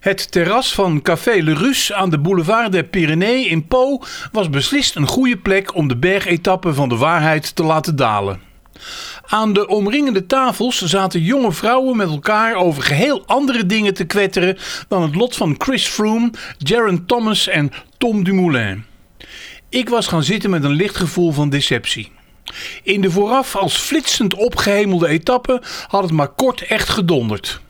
Het terras van Café Le Rus aan de boulevard des Pyrénées in Po was beslist een goede plek om de bergetappe van de waarheid te laten dalen. Aan de omringende tafels zaten jonge vrouwen met elkaar over geheel andere dingen te kwetteren dan het lot van Chris Froome, Jaron Thomas en Tom Dumoulin. Ik was gaan zitten met een licht gevoel van deceptie. In de vooraf als flitsend opgehemelde etappe had het maar kort echt gedonderd.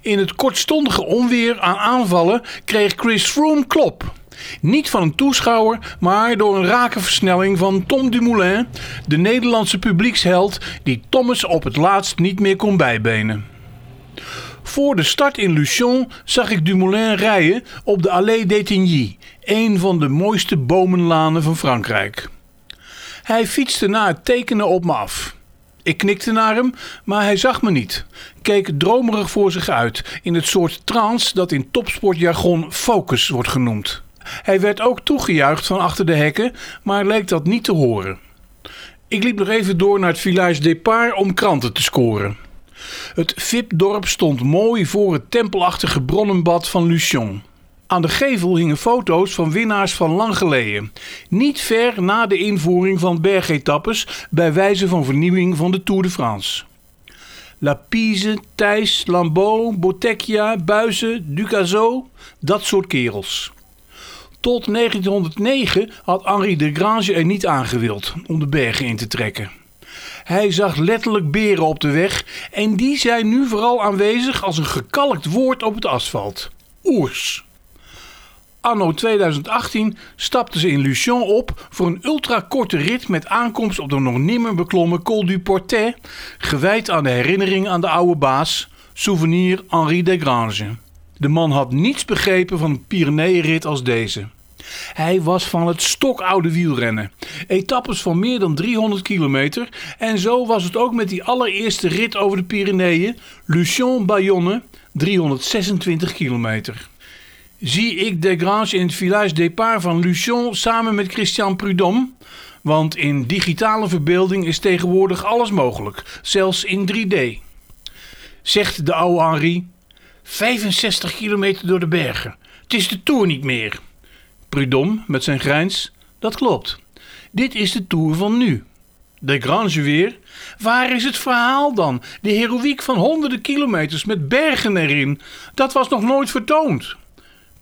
In het kortstondige onweer aan aanvallen kreeg Chris Froome klop. Niet van een toeschouwer, maar door een rake versnelling van Tom Dumoulin, de Nederlandse publieksheld die Thomas op het laatst niet meer kon bijbenen. Voor de start in Luchon zag ik Dumoulin rijden op de Allée d'Etigny, een van de mooiste bomenlanen van Frankrijk. Hij fietste na het tekenen op me af. Ik knikte naar hem, maar hij zag me niet. Keek dromerig voor zich uit, in het soort trance dat in topsportjargon focus wordt genoemd. Hij werd ook toegejuicht van achter de hekken, maar leek dat niet te horen. Ik liep nog even door naar het Village Départ om kranten te scoren. Het VIP-dorp stond mooi voor het tempelachtige bronnenbad van Luchon. Aan de gevel hingen foto's van winnaars van lang geleden. Niet ver na de invoering van bergetappes bij wijze van vernieuwing van de Tour de France. Lapise, Thijs, Lambeau, Bottecchia, Buizen, Ducazo, dat soort kerels. Tot 1909 had Henri de Grange er niet aangewild om de bergen in te trekken. Hij zag letterlijk beren op de weg en die zijn nu vooral aanwezig als een gekalkt woord op het asfalt. Oers. Anno 2018 stapten ze in Luchon op voor een ultrakorte rit met aankomst op de nog nimmer beklommen Col du Portet, gewijd aan de herinnering aan de oude baas, souvenir Henri de Grange. De man had niets begrepen van een Pyreneeënrit als deze. Hij was van het stokoude wielrennen. Etappes van meer dan 300 kilometer. En zo was het ook met die allereerste rit over de Pyreneeën. Luchon-Bayonne, 326 kilometer. Zie ik Desgrange in het Village Départ van Luchon samen met Christian Prudhomme? Want in digitale verbeelding is tegenwoordig alles mogelijk, zelfs in 3D. Zegt de oude Henri, 65 kilometer door de bergen. Het is de Tour niet meer. Prudhomme met zijn grijns, dat klopt. Dit is de Tour van nu. De Grange weer. Waar is het verhaal dan? De heroïek van honderden kilometers met bergen erin. Dat was nog nooit vertoond.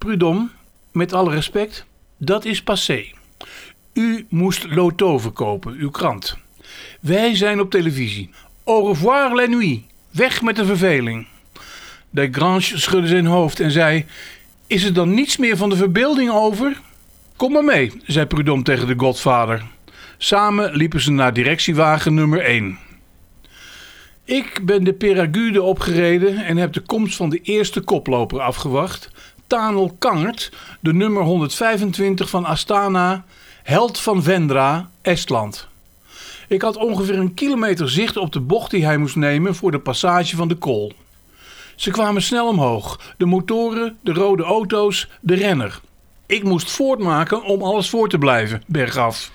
Prudhomme, met alle respect, dat is passé. U moest Loto verkopen, uw krant. Wij zijn op televisie. Au revoir la nuit. Weg met de verveling. De Grange schudde zijn hoofd en zei: Is er dan niets meer van de verbeelding over? Kom maar mee, zei Prudhomme tegen de godvader. Samen liepen ze naar directiewagen nummer 1. Ik ben de Peragude opgereden en heb de komst van de eerste koploper afgewacht. Tanel Kangert, de nummer 125 van Astana, held van Vendra, Estland. Ik had ongeveer een kilometer zicht op de bocht die hij moest nemen voor de passage van de kool. Ze kwamen snel omhoog. De motoren, de rode auto's, de renner. Ik moest voortmaken om alles voor te blijven, bergaf.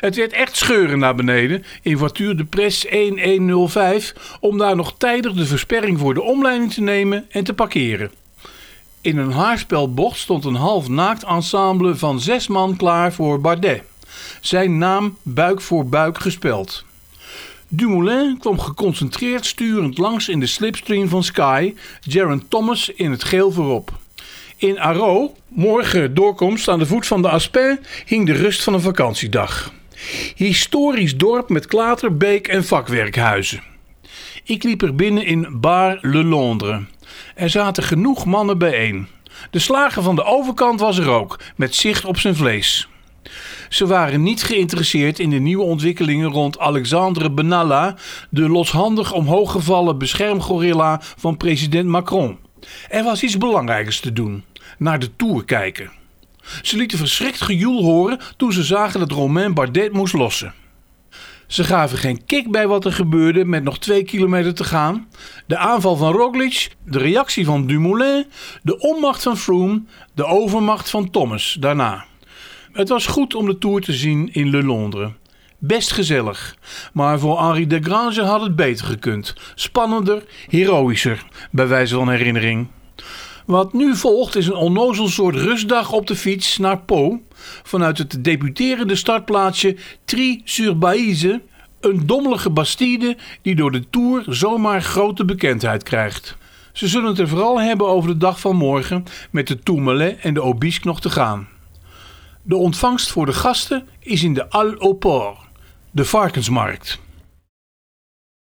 Het werd echt scheuren naar beneden in voiture de Press 1105 om daar nog tijdig de versperring voor de omleiding te nemen en te parkeren. In een haarspelbocht stond een half naakt ensemble van zes man klaar voor Bardet. Zijn naam buik voor buik gespeld. Dumoulin kwam geconcentreerd sturend langs in de slipstream van Sky, Jaron Thomas in het geel voorop. In Aro, morgen doorkomst aan de voet van de Aspin, hing de rust van een vakantiedag. Historisch dorp met klaterbeek en vakwerkhuizen. Ik liep er binnen in Bar Le Londres. Er zaten genoeg mannen bijeen. De slager van de overkant was er ook, met zicht op zijn vlees. Ze waren niet geïnteresseerd in de nieuwe ontwikkelingen rond Alexandre Benalla, de loshandig omhooggevallen beschermgorilla van president Macron. Er was iets belangrijkers te doen: naar de tour kijken. Ze lieten verschrikt gejoel horen toen ze zagen dat Romain Bardet moest lossen. Ze gaven geen kick bij wat er gebeurde met nog twee kilometer te gaan. De aanval van Roglic, de reactie van Dumoulin, de onmacht van Froome, de overmacht van Thomas daarna. Het was goed om de Tour te zien in Le Londres. Best gezellig. Maar voor Henri de Grange had het beter gekund. Spannender, heroïscher, bij wijze van herinnering. Wat nu volgt is een onnozel soort rustdag op de fiets naar Po vanuit het debuterende startplaatsje Tri-sur-Baïse, een dommelige bastide die door de Tour zomaar grote bekendheid krijgt. Ze zullen het er vooral hebben over de dag van morgen met de Tourmalet en de Obisque nog te gaan. De ontvangst voor de gasten is in de Al au Port, de varkensmarkt.